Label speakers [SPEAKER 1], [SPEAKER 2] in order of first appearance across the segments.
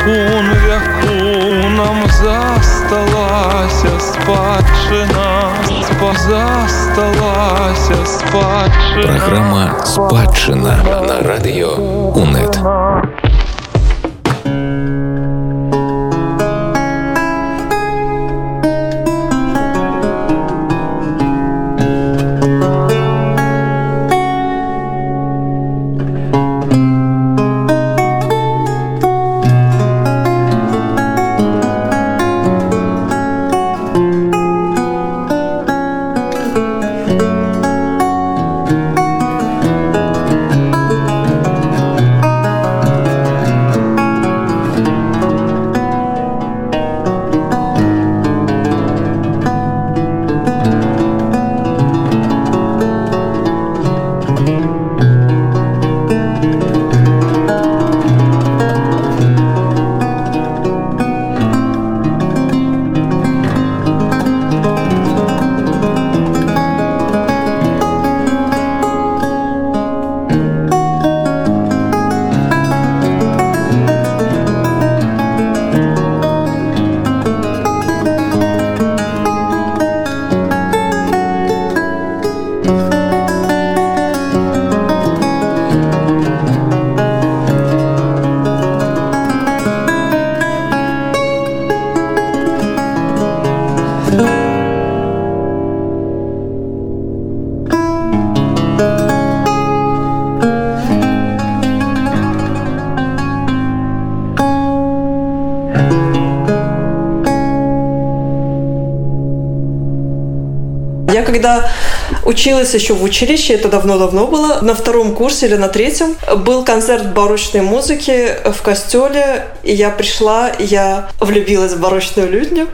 [SPEAKER 1] спокон веку нам засталася спадчина, засталася спадчина.
[SPEAKER 2] Програма «Спадщина» на радио УНЕТ.
[SPEAKER 3] Училась еще в училище, это давно-давно было, на втором курсе или на третьем, был концерт барочной музыки в костеле, и я пришла, я влюбилась в барочную лютню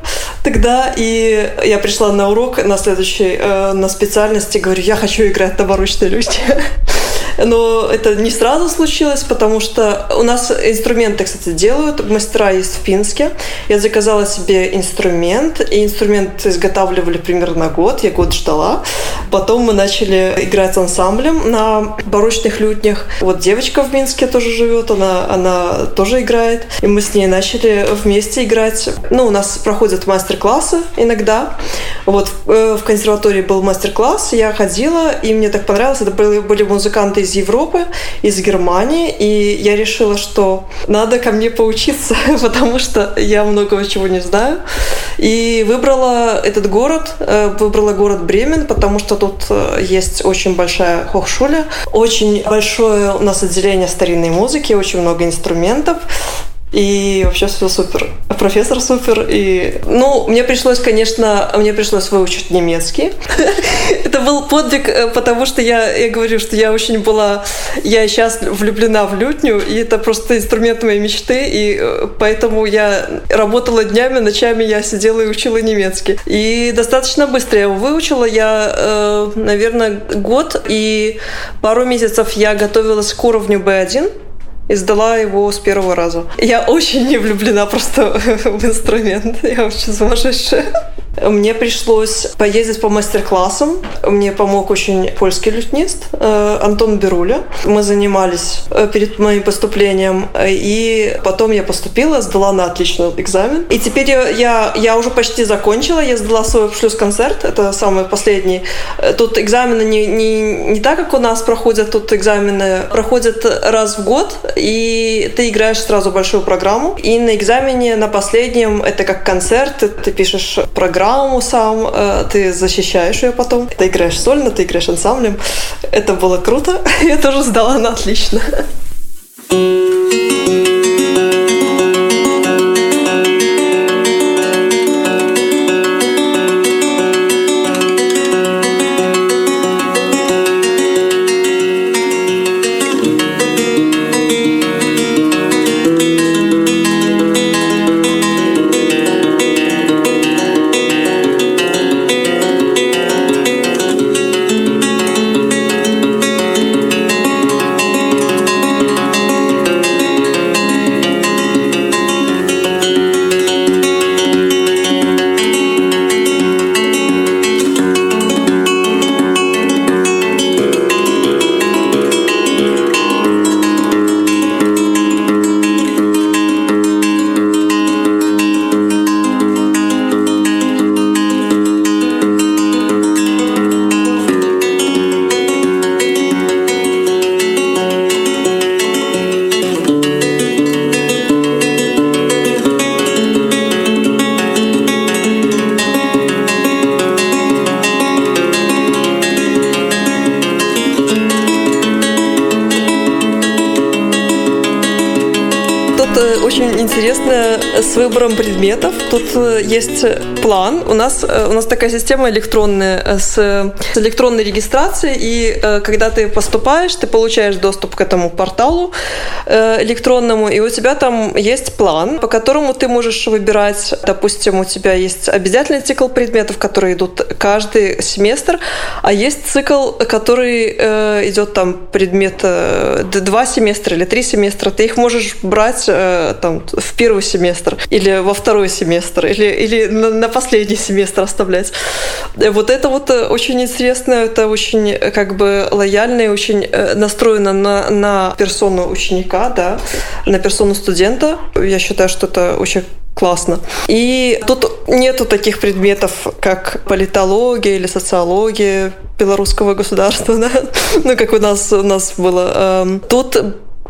[SPEAKER 3] тогда, и я пришла на урок на следующий, э, на специальности, говорю, я хочу играть на барочной лютне. Но это не сразу случилось, потому что у нас инструменты, кстати, делают. Мастера есть в Пинске. Я заказала себе инструмент, и инструмент изготавливали примерно год. Я год ждала. Потом мы начали играть с ансамблем на барочных лютнях. Вот девочка в Минске тоже живет, она, она тоже играет. И мы с ней начали вместе играть. Ну, у нас проходят мастер-классы иногда. Вот в, э, в консерватории был мастер-класс, я ходила, и мне так понравилось. Это были музыканты из Европы, из Германии, и я решила, что надо ко мне поучиться, потому что я много чего не знаю. И выбрала этот город, э, выбрала город Бремен, потому что тут э, есть очень большая хохшуля, очень большое у нас отделение старинной музыки, очень много инструментов. И вообще все супер. Профессор супер. И, ну, мне пришлось, конечно, мне пришлось выучить немецкий. Это был подвиг, э, потому что я, я говорю, что я очень была, я сейчас влюблена в лютню, и это просто инструмент моей мечты, и э, поэтому я работала днями, ночами я сидела и учила немецкий. И достаточно быстро я его выучила. Я, э, наверное, год и пару месяцев я готовилась к уровню B1, и сдала его с первого раза. Я очень не влюблена просто в инструмент. Я вообще сумасшедшая. Мне пришлось поездить по мастер-классам. Мне помог очень польский лютнист э, Антон Беруля. Мы занимались э, перед моим поступлением. И потом я поступила, сдала на отличный экзамен. И теперь я, я уже почти закончила. Я сдала свой шлюз-концерт. Это самый последний. Э, тут экзамены не, не, не так, как у нас проходят. Тут экзамены проходят раз в год. И ты играешь сразу большую программу. И на экзамене, на последнем, это как концерт. Ты пишешь программу программу сам, э, ты защищаешь ее потом. Ты играешь сольно, ты играешь ансамблем. Это было круто. Я тоже сдала на отлично. э, с выбором предметов. Тут э, есть план. У нас, у нас такая система электронная с, с электронной регистрацией, и когда ты поступаешь, ты получаешь доступ к этому порталу электронному, и у тебя там есть план, по которому ты можешь выбирать, допустим, у тебя есть обязательный цикл предметов, которые идут каждый семестр, а есть цикл, который идет там предмет два семестра или три семестра, ты их можешь брать э, там, в первый семестр или во второй семестр или, или на, на последний семестр оставлять. Вот это вот э, очень интересно, это очень э, как бы лояльно и очень настроено на, на персону ученика, да, на персону студента. Я считаю, что это очень классно. И тут нету таких предметов, как политология или социология белорусского государства, да? ну, как у нас, у нас было. Эм, тут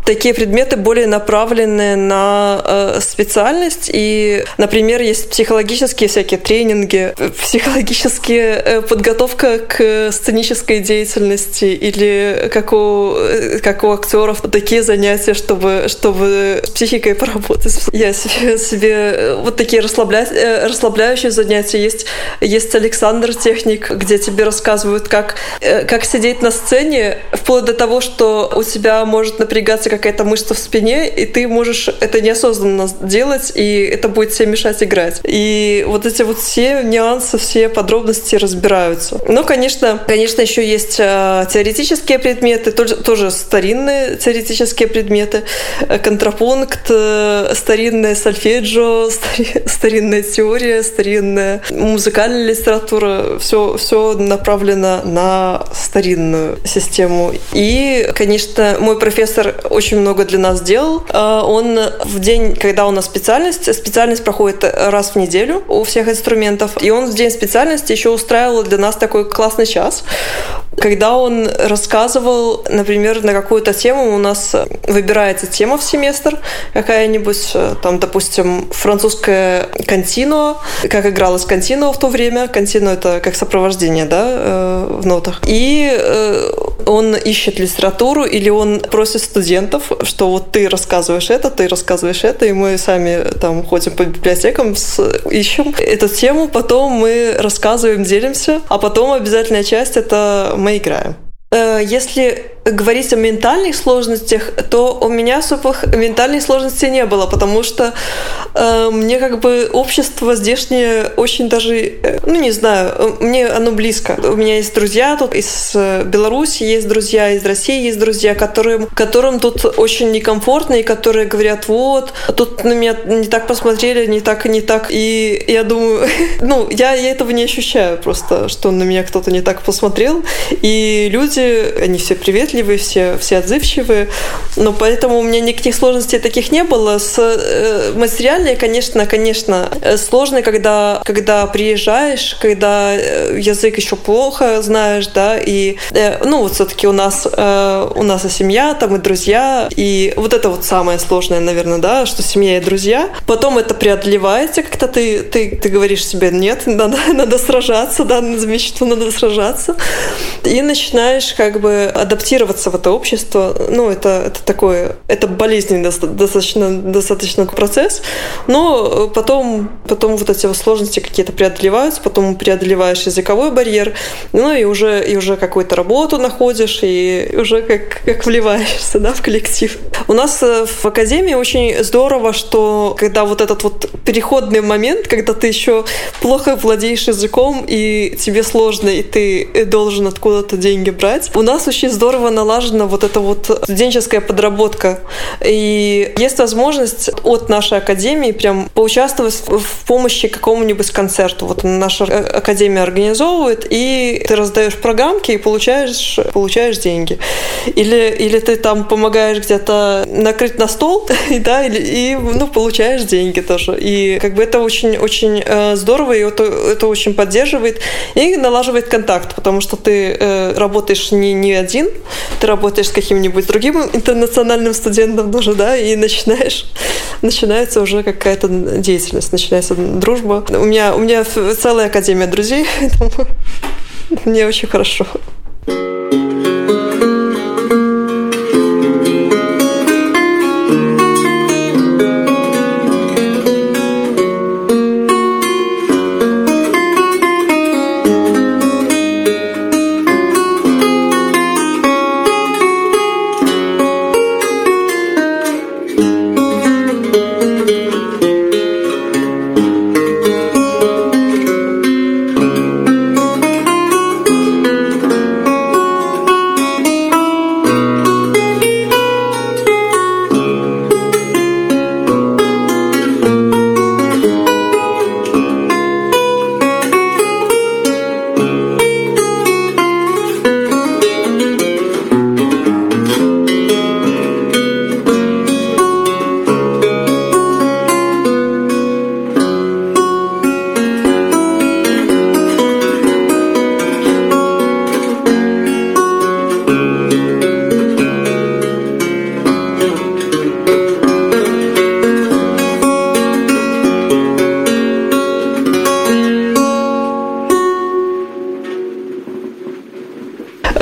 [SPEAKER 3] такие предметы более направлены на э, специальность. И, например, есть психологические всякие тренинги, психологические э, подготовка к сценической деятельности или как у, э, как у актеров такие занятия, чтобы, чтобы с психикой поработать. Я себе, себе э, вот такие расслабля... Э, расслабляющие занятия. Есть, есть Александр Техник, где тебе рассказывают, как, как сидеть на сцене, вплоть до того, что у тебя может напрягаться какая-то мышца в спине, и ты можешь это неосознанно делать, и это будет тебе мешать играть. И вот эти вот все нюансы, все подробности разбираются. Но, конечно, конечно, еще есть э, теоретические предметы, тоже, тоже старинные теоретические предметы, э, контрапункт, э, старинная сольфеджио, старинная теория, старинная музыкальная литература, все, все направлено на старинную систему. И, конечно, мой профессор очень очень много для нас делал. А, он в день, когда у нас специальность, специальность проходит раз в неделю у всех инструментов, и он в день специальности еще устраивал для нас такой классный час, когда он рассказывал, например, на какую-то тему у нас выбирается тема в семестр какая-нибудь, там, допустим, французская контино, как игралась контино в то время. Контино — это как сопровождение, да, э, в нотах. И э, он ищет литературу или он просит студентов, что вот ты рассказываешь это, ты рассказываешь это, и мы сами там ходим по библиотекам, с, ищем эту тему, потом мы рассказываем, делимся, а потом обязательная часть — это мы играем. Э, если говорить о ментальных сложностях, то у меня особых ментальных сложностей не было, потому что э, мне как бы общество здешнее очень даже, э, ну не знаю, мне оно близко. У меня есть друзья тут из э, Беларуси, есть друзья из России, есть друзья, которым, которым тут очень некомфортно, и которые говорят, вот, тут на меня не так посмотрели, не так и не так. И я думаю, ну, я, я этого не ощущаю просто, что на меня кто-то не так посмотрел. И люди, они все приветливые, приветливые, все, все отзывчивые. Но поэтому у меня никаких сложностей таких не было. С э, материальной, конечно, конечно, э, сложно, когда, когда приезжаешь, когда э, язык еще плохо знаешь, да, и, э, ну, вот все-таки у нас, э, у нас и семья, там и друзья, и вот это вот самое сложное, наверное, да, что семья и друзья. Потом это преодолевается, как-то ты, ты, ты говоришь себе, нет, надо, надо сражаться, да, замечать, что надо сражаться. И начинаешь как бы адаптироваться интегрироваться в это общество, ну, это, это такой, это болезненный достаточно, достаточно процесс, но потом, потом вот эти сложности какие-то преодолеваются, потом преодолеваешь языковой барьер, ну, и уже, и уже какую-то работу находишь, и уже как, как вливаешься, да, в коллектив. У нас э, в академии очень здорово, что когда вот этот вот переходный момент, когда ты еще плохо владеешь языком, и тебе сложно, и ты должен откуда-то деньги брать, у нас очень здорово налажена вот эта вот студенческая подработка. И есть возможность от нашей академии прям поучаствовать в помощи какому-нибудь концерту. Вот наша академия организовывает, и ты раздаешь программки и получаешь, получаешь деньги. Или, или ты там помогаешь где-то накрыть на стол, и, да, и, и ну, получаешь деньги тоже. И как бы это очень-очень э, здорово, и это, это очень поддерживает и налаживает контакт, потому что ты э, работаешь не, не один, ты работаешь с каким-нибудь другим интернациональным студентом тоже, да, и начинаешь, начинается уже какая-то деятельность, начинается дружба. У меня, у меня целая академия друзей, мне очень хорошо.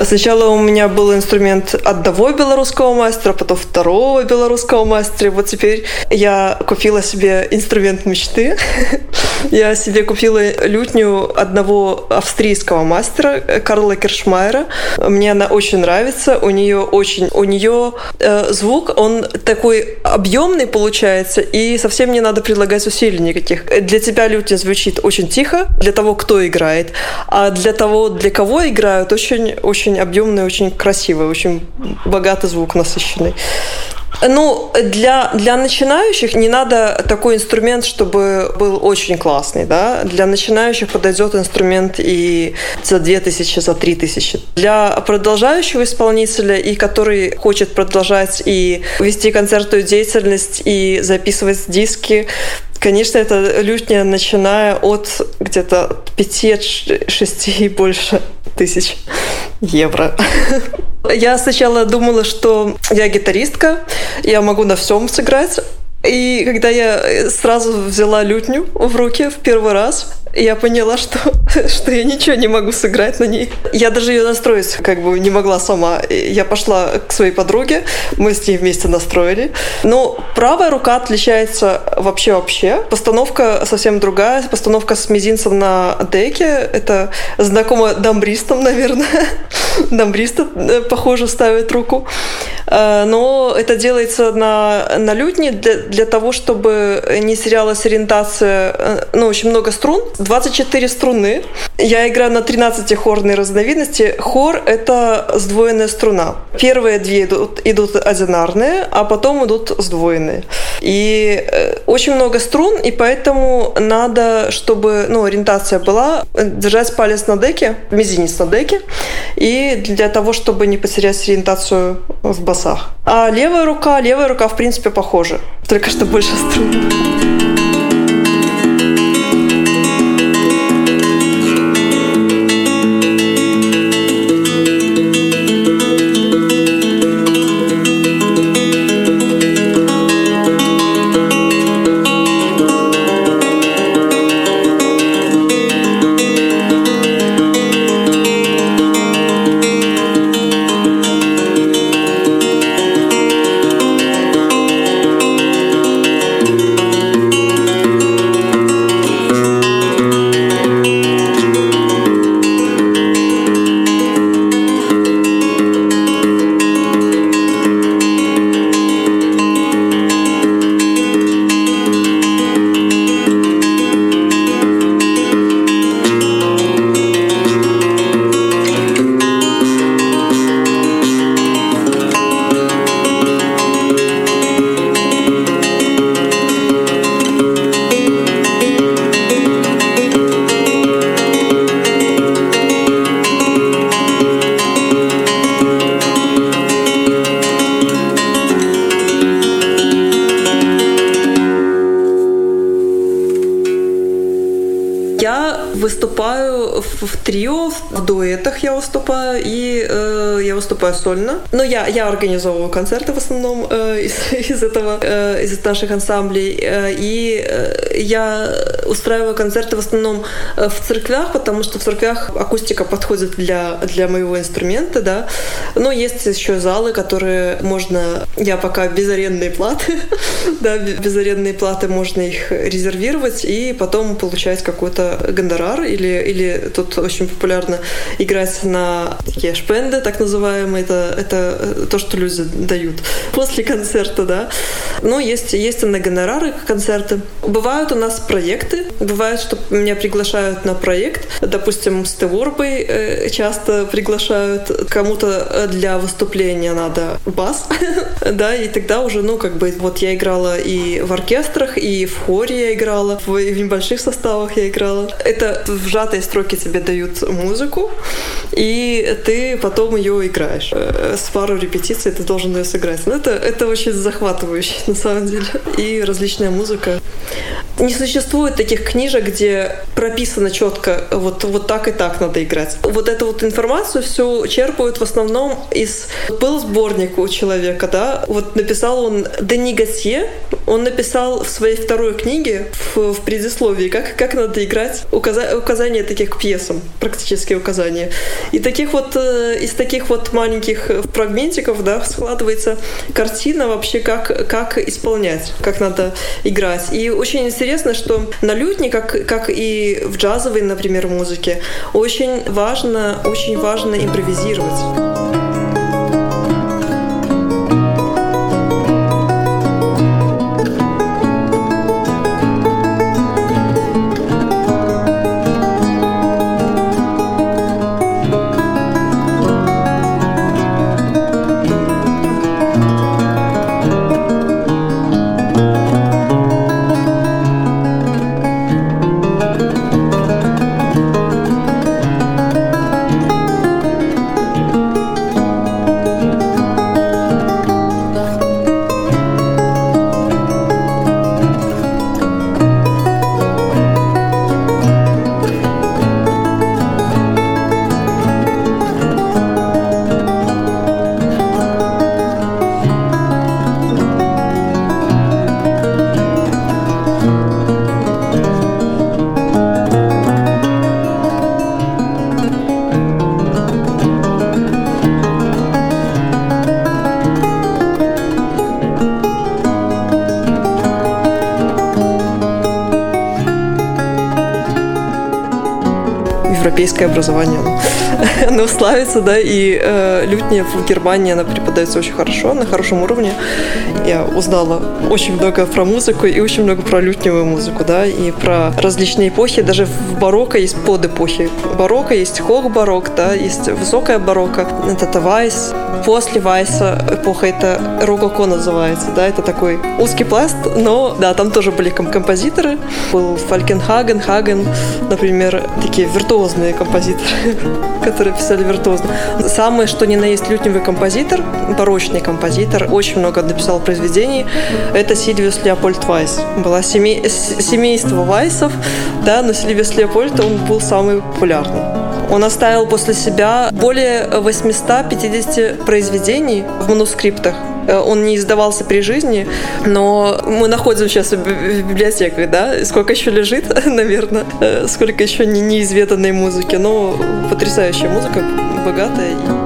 [SPEAKER 3] Сначала у меня был инструмент одного белорусского мастера, потом второго белорусского мастера. Вот теперь я купила себе инструмент мечты. Я себе купила лютню одного австрийского мастера Карла Киршмайера. Мне она очень нравится. У нее очень, у нее э, звук, он такой объемный получается, и совсем не надо прилагать усилий никаких. Для тебя лютня звучит очень тихо, для того, кто играет, а для того, для кого играют, очень, очень объемный, очень красивый, очень богатый звук насыщенный. Ну, для, для начинающих не надо такой инструмент, чтобы был очень классный, да. Для начинающих подойдет инструмент и за 2000, за 3000. Для продолжающего исполнителя, и который хочет продолжать и вести концертную деятельность, и записывать диски, Конечно, это лютня, начиная от где-то 5-6 и больше тысяч евро. Я сначала думала, что я гитаристка, я могу на всем сыграть. И когда я сразу взяла лютню в руки в первый раз, я поняла, что, что я ничего не могу сыграть на ней. Я даже ее настроить как бы не могла сама. Я пошла к своей подруге, мы с ней вместе настроили. Но правая рука отличается вообще-вообще. Постановка совсем другая. Постановка с мизинцем на деке. Это знакомо дамбристам, наверное. Дамбристы, э, похоже, ставят руку. Э, но это делается на, на лютне для, для того, чтобы не терялась ориентация. Э, ну, очень много струн. 24 струны. Я играю на 13 хорной разновидности. Хор — это сдвоенная струна. Первые две идут, идут одинарные, а потом идут сдвоенные. И э, очень много струн, и поэтому надо, чтобы ну, ориентация была, держать палец на деке, мизинец на деке, и для того, чтобы не потерять ориентацию в басах. А левая рука, левая рука, в принципе, похожа, только что больше струн. Я выступаю, и э, я выступаю сольно. Но я, я организовываю концерты в основном э, из, из этого, э, из наших ансамблей. Э, и э, я устраиваю концерты в основном э, в церквях, потому что в церквях акустика подходит для, для моего инструмента, да. Но есть еще залы, которые можно... Я пока без арендной платы, да, без арендной платы можно их резервировать и потом получать какой-то гонорар или, или тут очень популярно играть на такие шпенды, так называемые, это, это то, что люди дают после концерта, да. Но есть, есть и на гонорары концерты. Бывают у нас проекты, бывает, что меня приглашают на проект, допустим, с Теворбой э, часто приглашают, кому-то для выступления надо бас, да, и тогда уже, ну, как бы, вот я играла и в оркестрах, и в хоре я играла, в, в небольших составах я играла. Это в сжатые строки тебе дают музыку, и ты потом ее играешь. Э, с пару репетиций ты должен ее сыграть. Ну, это, это очень захватывающе, на самом деле. И различная музыка. Не существует таких книжек, где прописано четко, вот, вот так и так надо играть. Вот эту вот информацию все черпают в основном из... Был сборник у человека, да, вот написал он Дени Гасье, он написал в своей второй книге в, в предисловии, как, как надо играть, указа, указания таких к пьесам, практические указания. И таких вот, э, из таких вот маленьких фрагментиков да, складывается картина вообще, как, как исполнять, как надо играть. И очень интересно, что на лютне, как, как и в джазовой, например, музыке, очень важно, очень важно импровизировать. Европейское образование. Оно славится, да, и э, в Германии, она преподается очень хорошо, на хорошем уровне. Я узнала очень много про музыку и очень много про лютневую музыку, да, и про различные эпохи. Даже в барокко есть подэпохи. Барокко есть хох-барокко, да, есть высокая барокко, это вайс. После вайса эпоха это рококо называется, да, это такой узкий пласт, но, да, там тоже были композиторы. Был Фалькенхаген, Хаген, например, такие виртуозные композиторы, которые писали виртуозно. Самый, что ни на есть лютневый композитор, барочный композитор, очень много написал произведений, это Сильвиус Леопольд Вайс. Было семей, семейство Вайсов, да, но Сильвиус Леопольд, он был самый популярный. Он оставил после себя более 850 произведений в манускриптах. Э, он не издавался при жизни, но мы находим сейчас в библиотеках, да, сколько еще лежит, наверное, э, сколько еще не, неизведанной музыки, но потрясающая музыка, богатая.